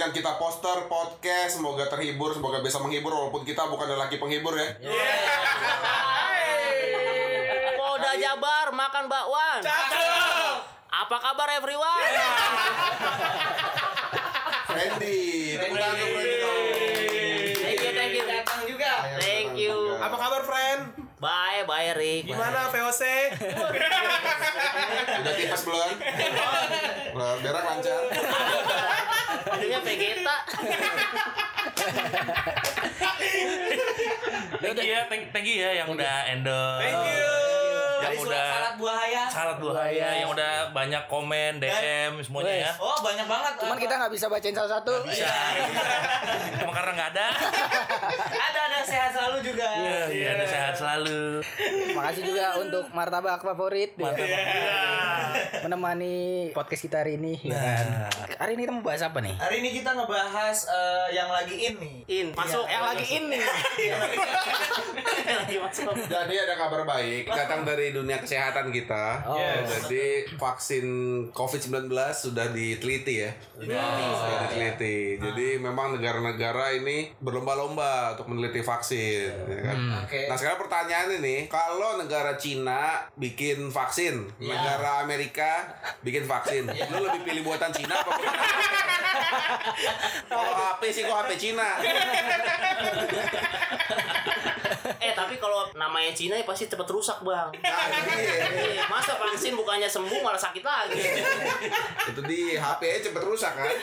dengan kita poster podcast. Semoga terhibur, semoga bisa menghibur walaupun kita bukan lelaki penghibur ya. Polda Jabar makan bakwan. Apa kabar everyone? Randy, tepuk tangan untuk Randy. Thank you, thank you. Datang juga. Thank you. Apa kabar, friend? Bye, bye Rick. Gimana VOC? Udah tipes belum? Belum, berak lancar. Jadinya Vegeta. Thank you ya, thank, you ya yang udah endorse. Thank you. Yang udah salad buahaya. Salad buahaya yang udah banyak komen, DM semuanya ya. Oh, banyak banget. Cuman kita nggak bisa bacain satu-satu. Bisa. Emang karena nggak ada. ada ada sehat selalu juga. Iya, iya, ada sehat selalu. Makasih juga untuk martabak favorit ya. Mantap. Iya. menemani podcast kita hari ini. ya kan. Hari ini kita mau bahas apa nih? Hari ini kita ngebahas eh, yang lagi in nih. In, masuk. Yang lagi ini. Masuk. Jadi ada kabar baik datang dari dunia kesehatan kita. Oh. Ya, jadi vaksin COVID-19 sudah diteliti ya. Sudah diteliti. Jadi memang negara-negara ini berlomba-lomba untuk meneliti vaksin. ya kan? Oke. Nah sekarang pertanyaan ini, kalau negara Cina bikin vaksin, negara Amerika bikin vaksin, lu lebih pilih buatan Cina apa buatan Kalau HP sih kok HP Cina. Eh, tapi kalau namanya Cina ya pasti cepet rusak, Bang. Nah. Eh, Masa vaksin bukannya sembuh malah sakit lagi. itu di HP nya cepet rusak kan?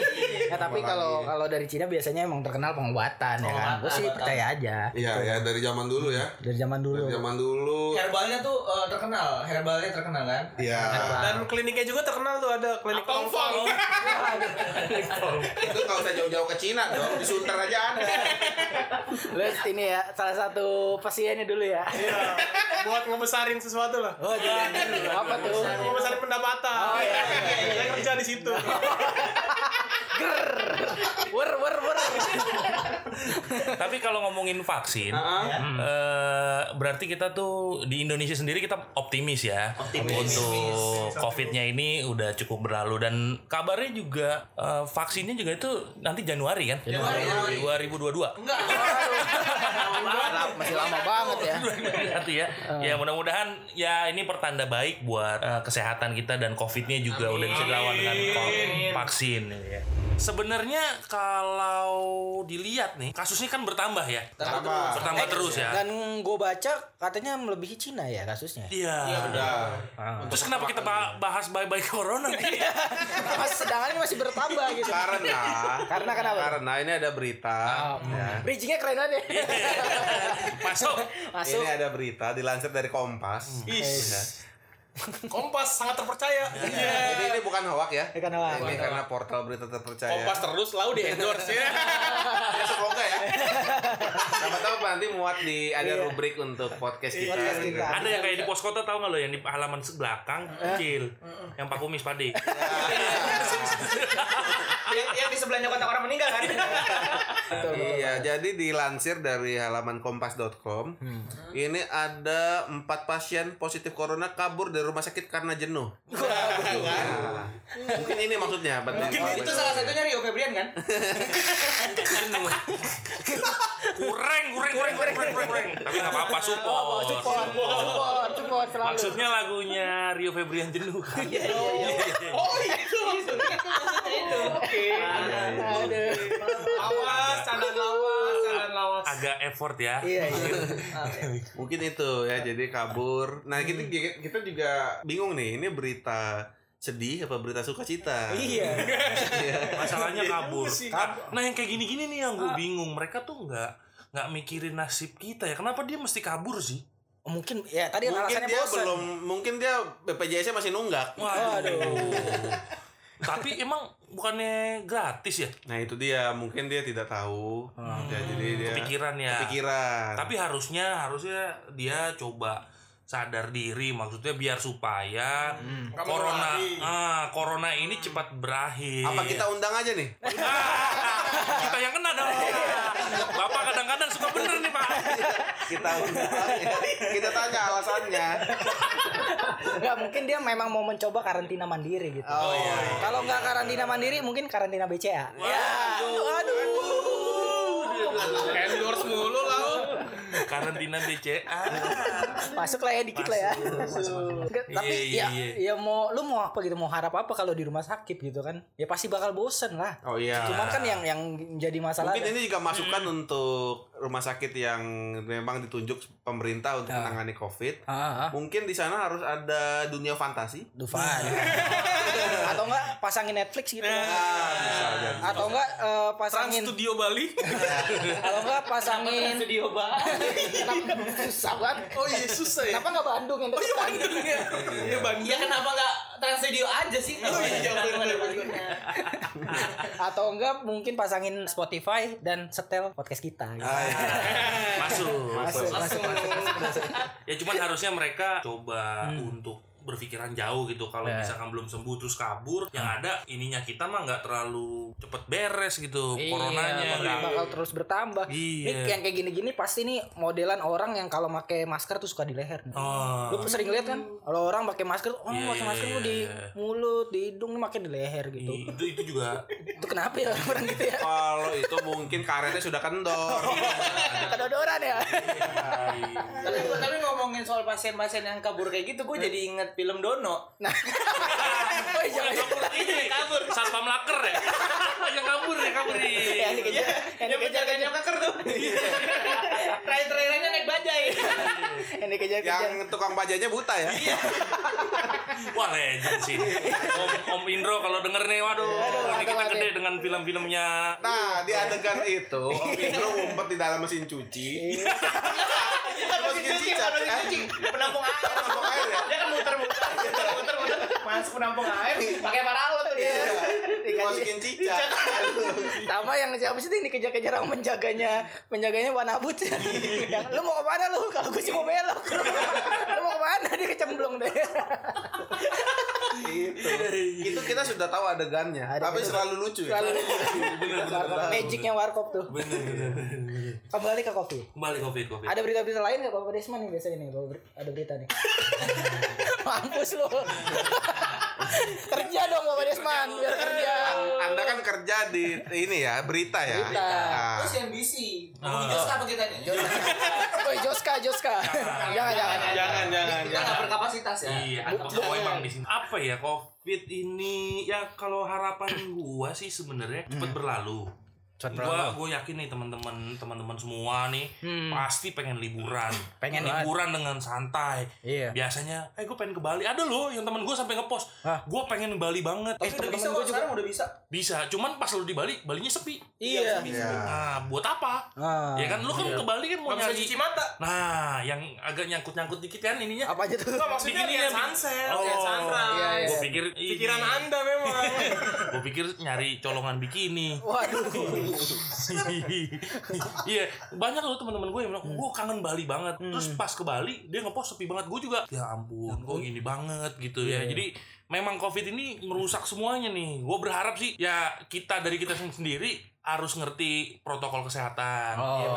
Ya, tapi kalau kalau dari Cina biasanya emang terkenal pengobatan ya kan. Gue sih percaya aja. Iya ya dari zaman dulu ya. Dari zaman dulu. Dari zaman dulu. Herbalnya tuh eh, terkenal, herbalnya terkenal kan? Iya. Dan kliniknya juga terkenal tuh ada klinik Tongfong. Itu nggak usah jauh-jauh ke Cina dong, di Sunter aja ada. Terus ini ya salah satu pasiennya dulu ya. Iya. Buat ngebesarin sesuatu lah. Oh, jadi apa tuh? Ngebesarin pendapatan. Oh, iya, Saya kerja di situ. Wer wer wer. Tapi kalau ngomongin vaksin, eh, berarti kita tuh di Indonesia sendiri kita optimis ya untuk COVID-nya ini udah cukup berlalu dan kabarnya juga eh, vaksinnya juga itu nanti Januari kan? Januari. 2022. Enggak. Masih lama banget ya. Nanti ya. Ya mudah-mudahan ya ini pertanda baik buat eh, kesehatan kita dan COVID-nya juga udah bisa dilawan dengan vaksin ya. Sebenarnya kalau dilihat nih kasusnya kan bertambah ya. Tambah. Bertambah terus ya. Dan gue baca katanya melebihi Cina ya kasusnya. Iya. Udah. Terus kenapa kita ba- bahas bye-bye corona? Mas sedangkan ini masih bertambah gitu. Karena Karena kenapa? Karena ini ada berita. ya. Bridgingnya keren banget ya. Masuk. Masuk. Ini ada berita dilansir dari Kompas. Ya. Kompas sangat terpercaya. Jadi ini bukan hoak ya. Bukan hoak. Ini karena portal berita terpercaya. Kompas terus lalu di endorse ya. Ya, semoga ya. Sama tahu nanti muat di ada rubrik untuk podcast kita. Podcast kita. Ada yang kayak di pos kota tau gak lo yang di halaman belakang kecil, yang Pak Kumis pade. yang, yang di sebelahnya kotak orang meninggal kan? Iya, jadi dilansir dari halaman kompas.com, ini ada empat pasien positif corona kabur dari rumah sakit karena jenuh. Nah, mungkin ini maksudnya. Mungkin itu salah satunya Rio Febrian kan? kureng, kureng, kureng, kureng, kureng, kureng, kureng. Tapi nggak apa-apa, support. Support, support, support selalu. Maksudnya lagunya Rio Febrian jenuh kan? Oh itu. Maksudnya itu. Oke. Aduh. Lawas, candaan lawas, candaan lawas. Agak effort ya. Iya, iya. Mungkin itu ya, jadi kabur. Nah, kita kita juga bingung nih, ini berita sedih apa berita sukacita? Iya. Masalahnya kabur. sih. Nah yang kayak gini-gini nih yang gue bingung. Mereka tuh nggak nggak mikirin nasib kita ya. Kenapa dia mesti kabur sih? Mungkin ya tadi Mungkin alasannya dia bosan. belum, mungkin dia BPJS-nya masih nunggak. Waduh. Tapi emang bukannya gratis ya? Nah itu dia, mungkin dia tidak tahu. Ya, jadi dia Kepikiran ya. Kepikiran. Tapi harusnya harusnya dia coba sadar diri maksudnya biar supaya Nggak corona ah corona ini cepat berakhir. Apa kita undang aja nih? Ah, kita yang kena dong. Bapak kadang-kadang suka bener nih pak. Kita undang. ya. Kita tanya alasannya. Enggak, mungkin dia memang mau mencoba karantina mandiri gitu. Oh iya. Kalau nggak karantina mandiri, mungkin karantina BCA. Ya, aduh. Endorse mulu lau. Karantina BCA. Masuk lah ya dikit lah ya. Nggak, Tapi Iya, ya, iya, ya mau lu mau apa gitu, mau harap apa kalau di rumah sakit gitu kan? Ya pasti bakal bosen lah. Oh iya. Cuman kan yang yang jadi masalah Mungkin ini juga masukan untuk rumah sakit yang memang ditunjuk pemerintah untuk menangani COVID. Ah, ah. Mungkin di sana harus ada dunia fantasi. Dufan. Atau enggak pasangin Netflix gitu. Ah, bisa jadi. Atau enggak Trans pasangin Studio Bali. Kalau enggak pasangin Studio banget. Kenapa susah banget. Oh iya susah ya. Kenapa enggak Bandung yang Oh iya dekat? Bandung ya. Iya Bandung. Ya kenapa nggak Trans Studio aja sih? Oh iya bener Atau enggak mungkin pasangin Spotify dan setel podcast kita. gitu. Ah, iya. Masuk. Masuk, masuk, masuk. Ya cuman harusnya mereka coba untuk berpikiran jauh gitu kalau Ya. misalkan belum sembuh terus kabur yang ada ininya kita mah nggak terlalu cepet beres gitu coronanya Iya, bakal, bakal terus bertambah. Iya. Ini yang kayak gini-gini pasti nih modelan orang yang kalau pakai masker tuh suka di leher. nih. oh Lu sering lihat kan? Kalau orang pakai masker, oh Iya, pakai iya, masker iya, lu di iya. mulut, di hidung, lu pakai di leher gitu. itu itu juga Itu kenapa ya orang gitu ya? Kalau itu mungkin karetnya sudah kendor. Kedodoran ya. tapi, tapi ngomongin soal pasien-pasien yang kabur kayak gitu, gue jadi inget film Dono. Nah. oh, iya, iya. ini kabur satpam laker ya yang kabur ya kabur nih Yang dikejar, yang Yang dikejar, penjagaan keker tuh. Terakhir-terakhirnya naik bajai. yang yang tukang bajanya buta ya. wah legend sih om om Indro kalau denger nih waduh ini kita waduh. gede dengan film-filmnya Nah, di adegan itu Om Indro ngumpet di dalam mesin cuci. Mesin cuci, mesin cuci. Penampung air. Penampung air ya? Dia kan muter-muter, muter-muter, masuk penampung air, pakai paralon tuh dia. Dimasukin cicak. sama yang siapa sih yang dikejar-kejar sama penjaganya penjaganya wanabut yang lu mau ke mana lu kalau gue sih mau belok lu mau ke mana dia kecemplung deh itu. Kita sudah tahu adegannya, Ada tapi selalu lucu ya. Selalu Warkop. magicnya warkop tuh. Bener bener kembali ke kopi. Kembali covid covid ada berita-berita lain nggak Bapak Desman nih Bapak ber- ada berita nih. Mampus lu kerja dong Bapak Desman biar kerja Anda kan kerja di ini ya, berita ya. Berita. Nah, Terus CNBC. Ngomongin Joska apa kita nih? Woi Joska Joska jangan jangan Jangan jangan Kita nggak berkapasitas ya. Iya, oh, emang di sini. Apa ya COVID ini? Ya kalau harapan gua sih sebenarnya cepat berlalu. Gua gua yakin nih teman-teman teman-teman semua nih Hmm. pasti pengen liburan. Pengen liburan dengan santai. Iya. Biasanya, eh gue pengen ke Bali. Ada loh yang teman gue sampai ngepost. Gue pengen ke Bali banget. Eh, udah bisa kok sekarang udah bisa. Bisa, cuman pas lu di Bali, Balinya sepi. iya Iya. Nah, buat apa? Ah. ya kan lu kan ke Bali kan mau bisa nyari cuci mata. Nah, yang agak nyangkut-nyangkut dikit kan ininya. apa aja tuh Enggak maksudnya Begini lihat ya, sunset, Oh, lihat sunrise. Iya, iya. Gue pikir Pikiran Anda memang. Gue pikir nyari colongan bikini. waduh Iya, banyak loh teman-teman gue yang bilang, gue kangen Bali banget. Terus pas ke Bali, dia ngepost sepi banget. Gue juga, ya ampun, kok gini banget gitu ya. Jadi memang COVID ini merusak semuanya nih. Gue berharap sih, ya kita dari kita sendiri harus ngerti protokol kesehatan, Oh. ya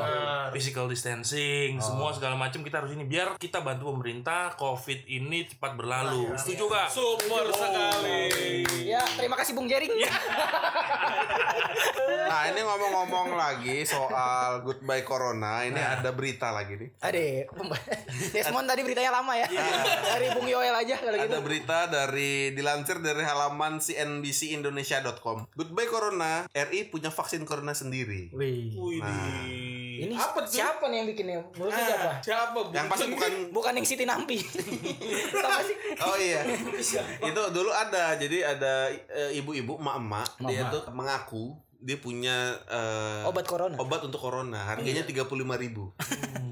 physical distancing, semua segala macam kita harus ini biar kita bantu pemerintah COVID ini cepat berlalu. Setuju gak? Super sekali. ya terima kasih Bung Jering Nah, ini ngomong-ngomong lagi soal goodbye corona, ini Nah. ada berita lagi nih. Ade, Desmond tadi beritanya lama ya. Dari Bung Yoel aja kalau gitu. Ada berita dari dilansir dari halaman cnbcindonesia.com. Goodbye corona, RI punya vaksin corona sendiri. Wih. Nah, Ini Apa tuh? siapa nih yang bikinnya? Menurut lu siapa? Siapa? yang pasti bukan Bukan yang Siti Nampi. Sama sih. Oh iya. itu dulu ada. Jadi ada e, ibu-ibu, emak-emak, dia tuh mengaku dia punya eh, Obat corona. obat untuk corona harganya tiga puluh lima ribu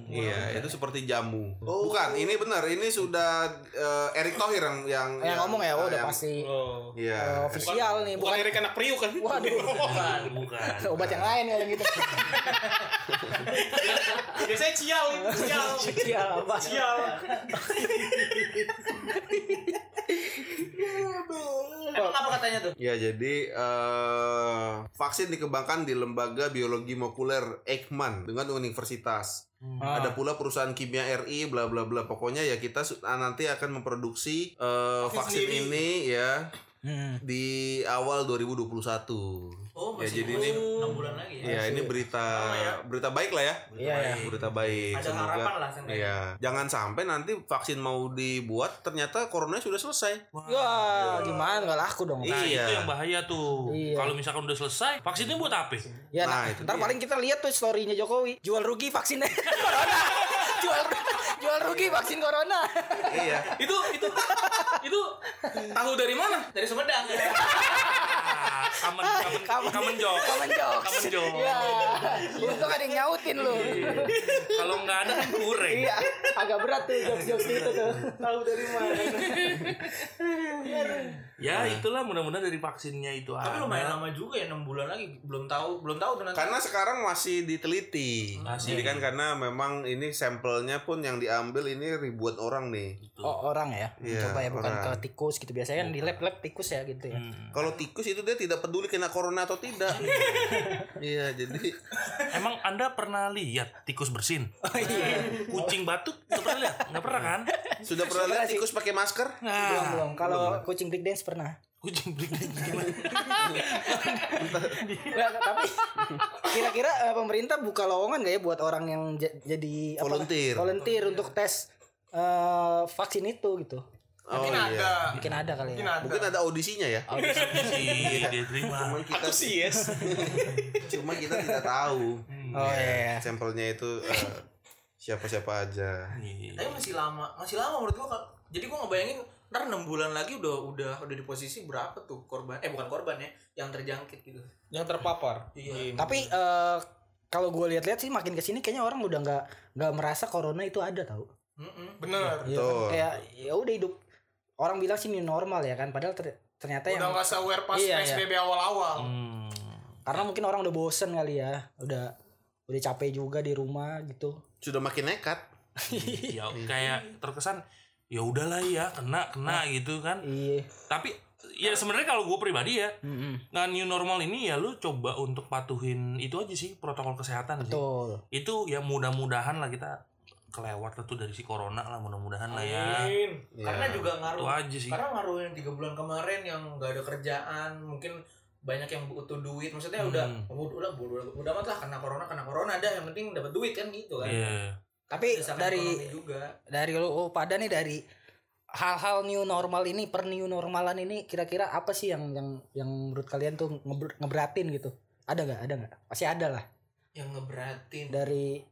iya itu seperti jamu bukan ini benar ini sudah eh, Erick Thohir yang yang, Yang ngomong ya, oh, udah yang- pasti Oh. eh, iya official nih, Bukan bukan Erik anak priuk kan? Waduh. bukan bukan obat yang lain kalau gitu. Biasanya cial, cial. Iya, apa? Cial. Emang apa katanya tuh? Ya jadi eh, vaksin dikembangkan di lembaga biologi molekuler Eijkman dengan universitas. Ah. Ada pula perusahaan kimia RI bla bla bla. Pokoknya ya kita nanti akan memproduksi eh, vaksin sendiri. ini ya Hmm. di awal 2021. Oh, ya masih jadi ini 6 bulan lagi ya. ya ini berita berita baik lah ya. Iya, ya. Berita baik. Ada harapan lah seenggaknya. Iya. Jangan sampai nanti vaksin mau dibuat ternyata corona sudah selesai. Ya, gimana nggak laku dong. Nah Iya. itu yang bahaya tuh. Iya. Kalau misalkan udah selesai, vaksinnya buat apa? Ya, Nah, nah, itu ntar dia. paling kita lihat tuh story-nya Jokowi. Jual rugi vaksinnya corona. Jual rugi vaksin corona. iya. Itu itu itu tahu dari mana? Dari Sumedang. Kamen kamen Kamen- kamen jok. Kamen jokes. Kamen jok. Iya. Untung ada yang nyautin lu. Kalau nggak ada kan kurang. Iya, agak berat tuh jokes-jokes gitu tuh. Tahu dari mana? Ya itulah mudah-mudahan dari vaksinnya itu Tapi ada. lumayan lama juga ya 6 bulan lagi. Belum tahu, belum tahu tuh nanti. Karena sekarang masih diteliti. Masih. Jadi kan karena memang ini sampelnya pun yang diambil ini ribuan orang nih. Oh, orang ya. Iya, Coba ya bukan orang. ke tikus gitu. Biasanya kan di lab-lab tikus ya gitu ya. Hmm. Kalau tikus itu dia tidak peduli kena corona atau tidak. iya, jadi Emang anda pernah lihat tikus bersin? Oh, iya. Kucing batuk nggak pernah lihat? Nggak pernah kan? sudah pernah lihat tikus pakai masker? Belum belum. Kalau kucing break dance pernah. Kucing? Nggak, tapi kira-kira eh, pemerintah buka lowongan gak ya buat orang yang ja- jadi apa? Volunteer. volunteer untuk tes eh, vaksin itu gitu. Oh Mungkin iya. ada. Mungkin ada kali Mungkin ya. ada. Mungkin ada audisinya ya. Sih, dia terima. Cuman kita Aku sih yes. cuma kita tidak tahu. Oh iya. Sampelnya itu eh, siapa-siapa aja. Iya. Tapi masih lama, masih lama menurut gua. Kak. Jadi gua ngebayangin ntar 6 bulan lagi udah udah udah di posisi berapa tuh korban eh bukan korban ya yang terjangkit gitu Yang terpapar. Iya. Tapi eh, kalau gue lihat-lihat sih makin ke sini kayaknya orang udah nggak nggak merasa corona itu ada tau. Mm-mm. Bener. Iya kan? Kayak ya udah hidup orang bilang sih new normal ya kan. Padahal ter- ternyata yang Udah nggak se-aware pas Iya, iya. PSBB awal-awal. Hmm. karena mungkin orang udah bosen kali ya. Udah udah capek juga di rumah gitu. Sudah makin nekat. ya kayak terkesan ya udahlah ya kena kena gitu kan Iya. tapi ya sebenarnya kalau gue pribadi ya Mm-mm. nggak new normal ini ya lu coba untuk patuhin itu aja sih protokol kesehatan sih Betul. itu ya mudah-mudahan lah kita kelewat tuh dari si corona lah mudah-mudahan lah ya. Iya. Karena juga ngaruh. itu aja sih Karena ngaruhin tiga bulan kemarin yang nggak ada kerjaan, mungkin banyak yang butuh duit. Maksudnya Hmm. udah udah udah udah, udah amat lah kena corona kena corona dah yang penting dapat duit kan gitu kan. Iya. Tapi Desakan dari juga. dari lu oh, pada nih dari hal-hal new normal ini per new normalan ini kira-kira apa sih yang yang yang menurut kalian tuh ngeber- ngeberatin gitu? Ada nggak? Ada nggak? Pasti ada lah. yang ngeberatin. Dari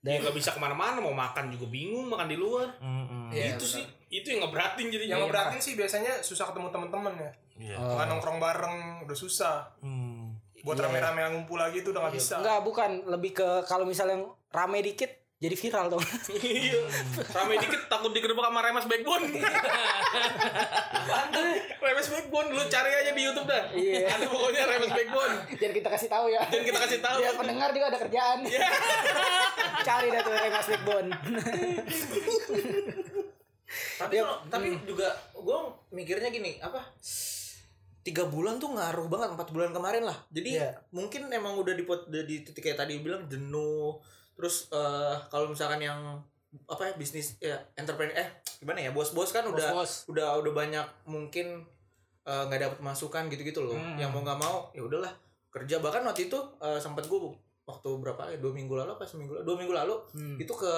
Ya nggak bisa ke mana-mana mau makan juga bingung makan di luar. Mm-mm. Iya, itu sih itu yang ngeberatin jadi. Yang ngeberatin sih biasanya susah ketemu teman-teman ya. Iya. Oh. Nggak nongkrong bareng udah susah. Hmm. Buat Iya. rame-rame ngumpul lagi itu udah nggak bisa. enggak bukan lebih ke kalau misalnya yang rame dikit jadi viral dong. Iya. Rame dikit takut digerebek sama Remas Backbone. Remas Backbone lu cari aja di YouTube dah. Iya. Ada pokoknya Remas Backbone. Jangan kita kasih tahu ya. Dan kita kasih tahu. Biar pendengar juga ada kerjaan. Cari dah tuh Remas Backbone. Tapi kalau- tapi juga gue mikirnya gini apa tiga bulan tuh ngaruh banget empat bulan kemarin lah jadi Iya. mungkin emang udah di di titik kayak tadi bilang jenuh terus eh, kalau misalkan yang apa ya bisnis ya entrepreneur eh gimana ya bos-bos kan udah Bos-bos. udah udah banyak mungkin eh, nggak dapat masukan gitu-gitu loh Hmm. yang mau nggak mau ya udahlah kerja bahkan waktu itu eh, sempat gue waktu berapa ya dua minggu lalu apa seminggu lalu dua minggu lalu Hmm. itu ke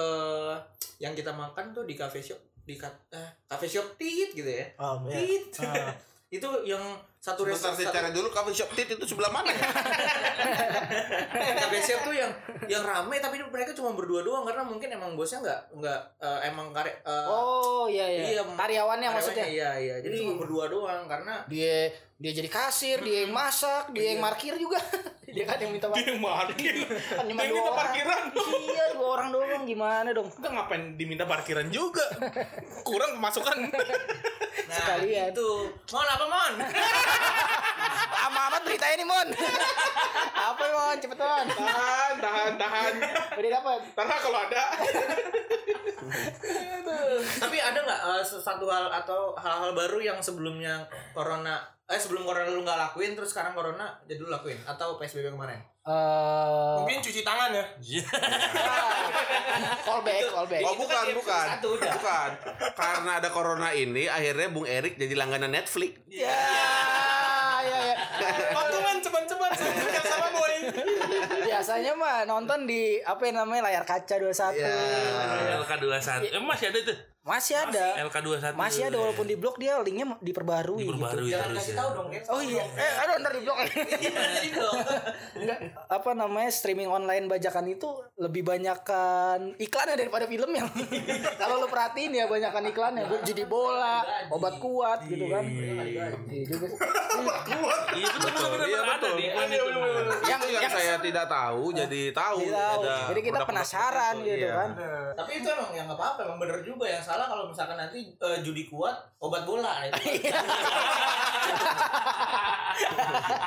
yang kita makan tuh di cafe shop di eh, cafe shop tit gitu ya iya. tit Ah. itu yang satu restoran saya cari dulu coffee shop tit itu sebelah mana ya? cafe chef tuh yang yang rame tapi mereka cuma berdua doang karena mungkin emang bosnya nggak nggak eh, emang kare eh, Oh iya iya. iya, Karyawannya maksudnya. iya iya jadi Jadi- cuma berdua doang karena Dia dia jadi kasir, dia yang masak, dia yang parkir juga. dia kan yang minta Dia yang parkir. Kan cuma Dia minta orang. parkiran. Iya, dua orang doang gimana dong? Kita ngapain diminta parkiran juga? Kurang pemasukan. nah Sekalian. itu mon apa mon Lama amat beritanya nih, Mon. Apa, Mon? Cepet, Mon. Tahan, tahan, tahan. Udah dapat. Karena kalau ada tapi ada nggak eh, satu hal atau hal-hal baru yang sebelumnya corona eh sebelum corona lu nggak lakuin terus sekarang corona jadi lu lakuin atau psbb kemarin Eh, Mungkin cuci tangan ya. callback, callback. Oh bukan, kan bukan. satu udah. Bukan. Karena ada corona ini akhirnya Bung Erik jadi langganan Netflix. Ya, ya, ya. Patungan ceban-ceban saya sama boy. Biasanya mah nonton di apa yang namanya layar kaca 21. Ya. LK21. Eh, masih ada tuh. Masih ada. LK21. Masih ada walaupun di blog dia linknya diperbarui. diperbarui jangan terus kasih ya. tahu dong. Oh iya, eh aduh ntar di blog jadi dong Enggak, apa namanya streaming online bajakan itu lebih banyakkan iklannya daripada film yang kalau lu perhatiin ya banyakkan iklannya jadi bola obat kuat gitu kan iya juga. Iya betul. Iya, yang yang saya tidak tahu jadi tahu. Jadi kita penasaran gitu iya. kan tapi itu emang yang nggak apa-apa emang bener juga yang salah kalau misalkan nanti eh, judi kuat obat bola itu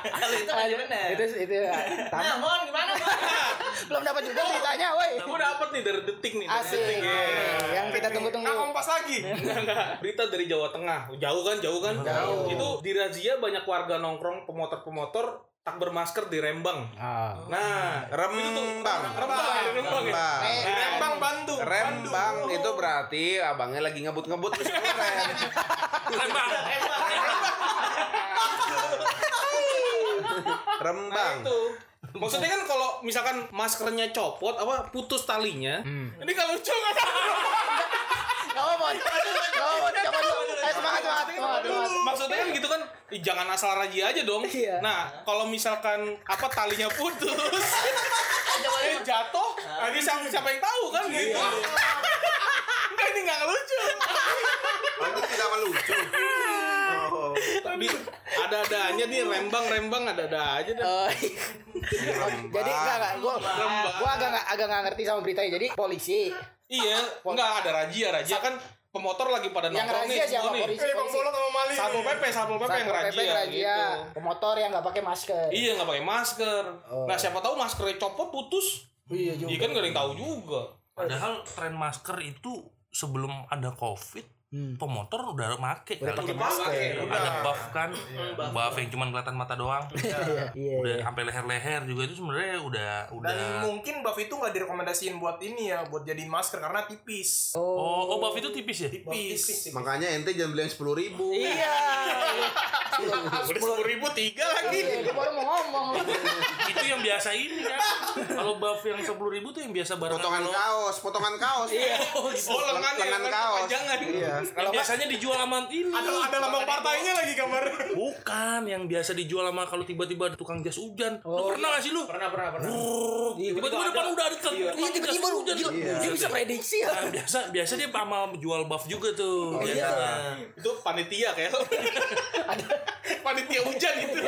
kalau itu aja bener itu itu ya. nah mon gimana mon belum dapat juga ceritanya woi Gue dapet nih dari detik nih. dari asik detik. Nih, yang kita Nah, tunggu-tunggu kompas lagi. Berita dari Jawa Tengah. Jauh kan, jauh kan? Jauh. Itu di razia banyak warga nongkrong pemotor-pemotor tak bermasker di Rembang. ah. Nah, Rembang. Rembang, Rembang ya? Rembang. Rembang bantu. Rembang itu berarti abangnya lagi ngebut-ngebut terus keren. Rembang. Rembang. Itu. Maksudnya kan kalau misalkan maskernya copot apa putus talinya. Ini kalau lucu nggak Gak apa-apa. Gak Maksudnya kan gitu kan jangan asal razia aja dong. Iya. Nah, kalau misalkan apa talinya putus, eh, jatuh, nah, ini siapa, siapa yang tahu kan gitu. Enggak ini nggak lucu. Itu tidak lucu. Oh. Tapi ada-ada aja nih rembang-rembang ada-ada aja deh. Oh, iya. Jadi enggak enggak gua Rembang. gua agak enggak agak enggak ngerti sama beritanya. Jadi polisi Iya, enggak ada razia, razia kan pemotor lagi pada yang nongkrong nih razia siapa semua nih. polisi? Bang. Bolot sama Mali. Satpol PP, Satpol PP yang razia, razia. gitu. Pemotor yang enggak pakai masker. Iya nggak pakai masker. Oh. Nah siapa tahu maskernya copot putus. Iya Iya kan nggak ada yang tahu juga. Padahal tren masker itu sebelum ada covid Hmm. pemotor udah make Udah pakai masker. ada buff kan buff yang cuma kelihatan mata doang Iya. udah sampai leher-leher juga itu sebenarnya udah udah Dan mungkin buff itu nggak direkomendasiin buat ini ya, buat jadiin masker karena tipis. oh oh buff itu tipis ya Tipis. Makanya ente jangan beli yang sepuluh ribu. Iya. Udah sepuluh ribu tiga lagi. Iya, dia baru mau ngomong. itu yang biasa ini kan kalau buff yang sepuluh ribu tuh yang biasa barang Potongan kaos, potongan kaos. Iya. Oh lengan ya, Lengan lengan kaos. jangan. Iya. yang biasanya dijual sama ini Ada ada lambang partainya lagi gambar. bukan yang biasa dijual sama kalau tiba-tiba ada tukang jas hujan lu Oh, pernah gak sih lu pernah pernah pernah Brrrr, tiba-tiba depan udah ada tukang Iya, jas tiba-tiba lu hujan dia bisa prediksi ya. Nah, biasa biasa dia sama jual buff juga tuh Oh, iya. biasa. Itu panitia kayak. panitia hujan itu.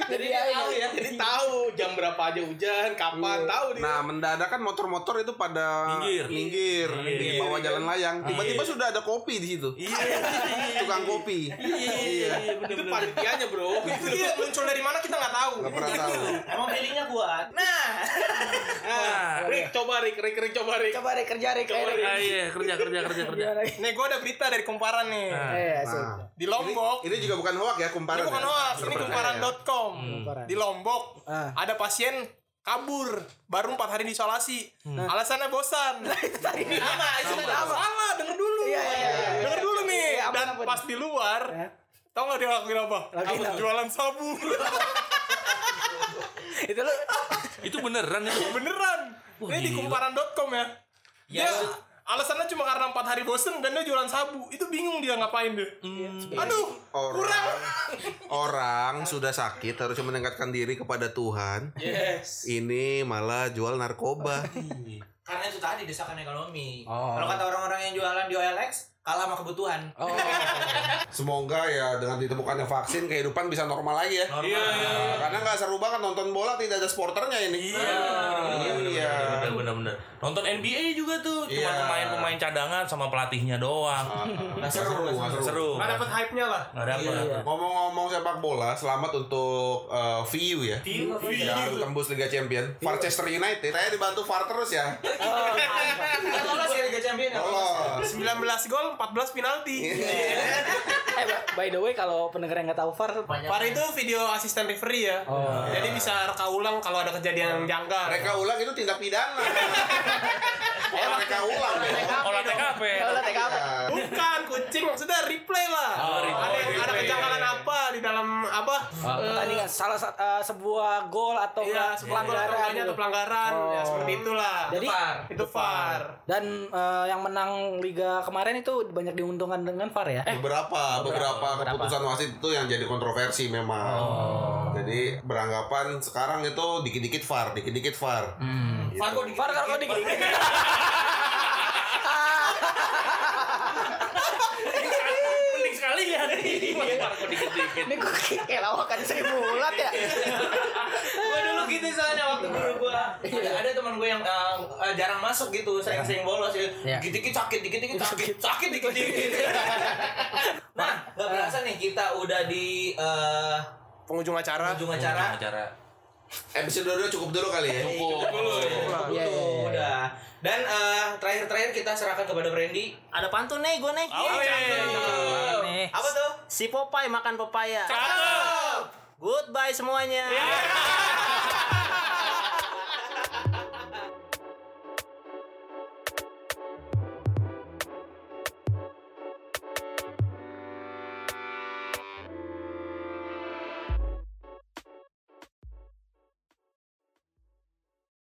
Jadi dia tahu ya Jadi tahu jam berapa aja hujan, kapan tahu dia. Nah, mendadak kan motor-motor itu pada Minggir. minggir di bawah jalan layang. Tiba-tiba Iya. sudah ada kopi di situ. iya Tukang kopi. iya iya itu panitianya bro. Itu dia muncul dari mana kita nggak tahu. Gak pernah tahu. emang feelingnya kuat nah Nah, Rick coba Rick, Rick, Rick coba Rick. coba deh kerja deh. Ah, iya kerja kerja kerja kerja Nih gue ada berita dari kumparan nih. Eh. Nah, Di Lombok. ini juga bukan hoak ya, kumparan. Ini bukan ya? hoax, ini kumparan.com. Kumparan. Di Lombok Ah. ada pasien kabur baru empat hari di isolasi. Alasannya bosan. apa itu apa Salah, denger dulu. Iya, iya, iya, iya. Denger dulu nih. Iya, Dan apa, pas di luar, Ya. tau gak dia lakuin apa? Lakuin apa? Jualan sabu. Itu lu itu beneran itu Beneran. Ini di kumparan.com ya. Dia alasannya cuma karena empat hari bosen dan dia jualan sabu. Itu bingung dia ngapain deh. Aduh, Orang orang sudah sakit harus meningkatkan diri kepada Tuhan. Yes. Ini malah jual narkoba. Karena itu tadi desakan ekonomi. Oh. Kalau kata orang-orang yang jualan di OLX, kalah sama kebutuhan. Oh. Semoga ya dengan ditemukannya vaksin kehidupan bisa normal lagi ya. Iya, Nah, Karena nggak seru banget nonton bola tidak ada sporternya ini. Iya. Iya. Bener bener. Nonton NBA juga tuh, cuma Iya. pemain-pemain cadangan sama pelatihnya doang. Nggak seru, nggak seru. Seru. nggak dapet hype-nya lah. Nggak dapet. Ngomong-ngomong sepak bola, selamat untuk uh, VU ya. Yang tembus Liga Champion. Manchester United. Saya dibantu VAR terus ya. Kan lolos ya Liga Champion ya. Lolos. 19 gol, 14 penalti. Eh, by the way kalau pendengar yang nggak tahu VAR VAR itu video asisten referee ya. Jadi bisa reka ulang kalau ada kejadian yang janggal. Mereka ulang itu tindak pidana. Oh, mereka ulang ya. Olah TKP. Olah TKP. Bukan kucing, maksudnya replay lah. Oh, replay. Ada ada kejanggalan apa di apa? pertandingan salah sat- eh, sebuah gol atau Iya, pelanggaran pelanggaran gitu. atau pelanggaran ya Oh. seperti itulah. Jadi itu VAR. dan eh, yang menang liga kemarin itu banyak diuntungkan dengan VAR ya. Eh, Beberapa, beberapa beberapa. keputusan wasit itu yang jadi kontroversi memang. Jadi beranggapan sekarang itu dikit-dikit VAR, dikit-dikit VAR. Gitu. VAR kok dikit-dikit. Ya nih. Ini kok kayak lawakan seribu bulat ya. Gue dulu gitu soalnya waktu guru gue ada, ada teman gue yang uh, uh, jarang masuk gitu, sering-sering bolos ya. Iya. Dikit-dikit sakit, dikit-dikit sakit, sakit dikit-dikit. nah, nggak berasa nih kita udah di uh, Pengunjung acara. ujung acara. Acara. Episode 2 cukup dulu kali ya. Cukup. Iya, iya, iya. Udah. Dan eh, terakhir-terakhir kita serahkan kepada Brandy. Ada pantun nih gue nih. Oh. Nih. Apa tuh? Si Popeye makan pepaya. Cakep. Goodbye semuanya. Yeah.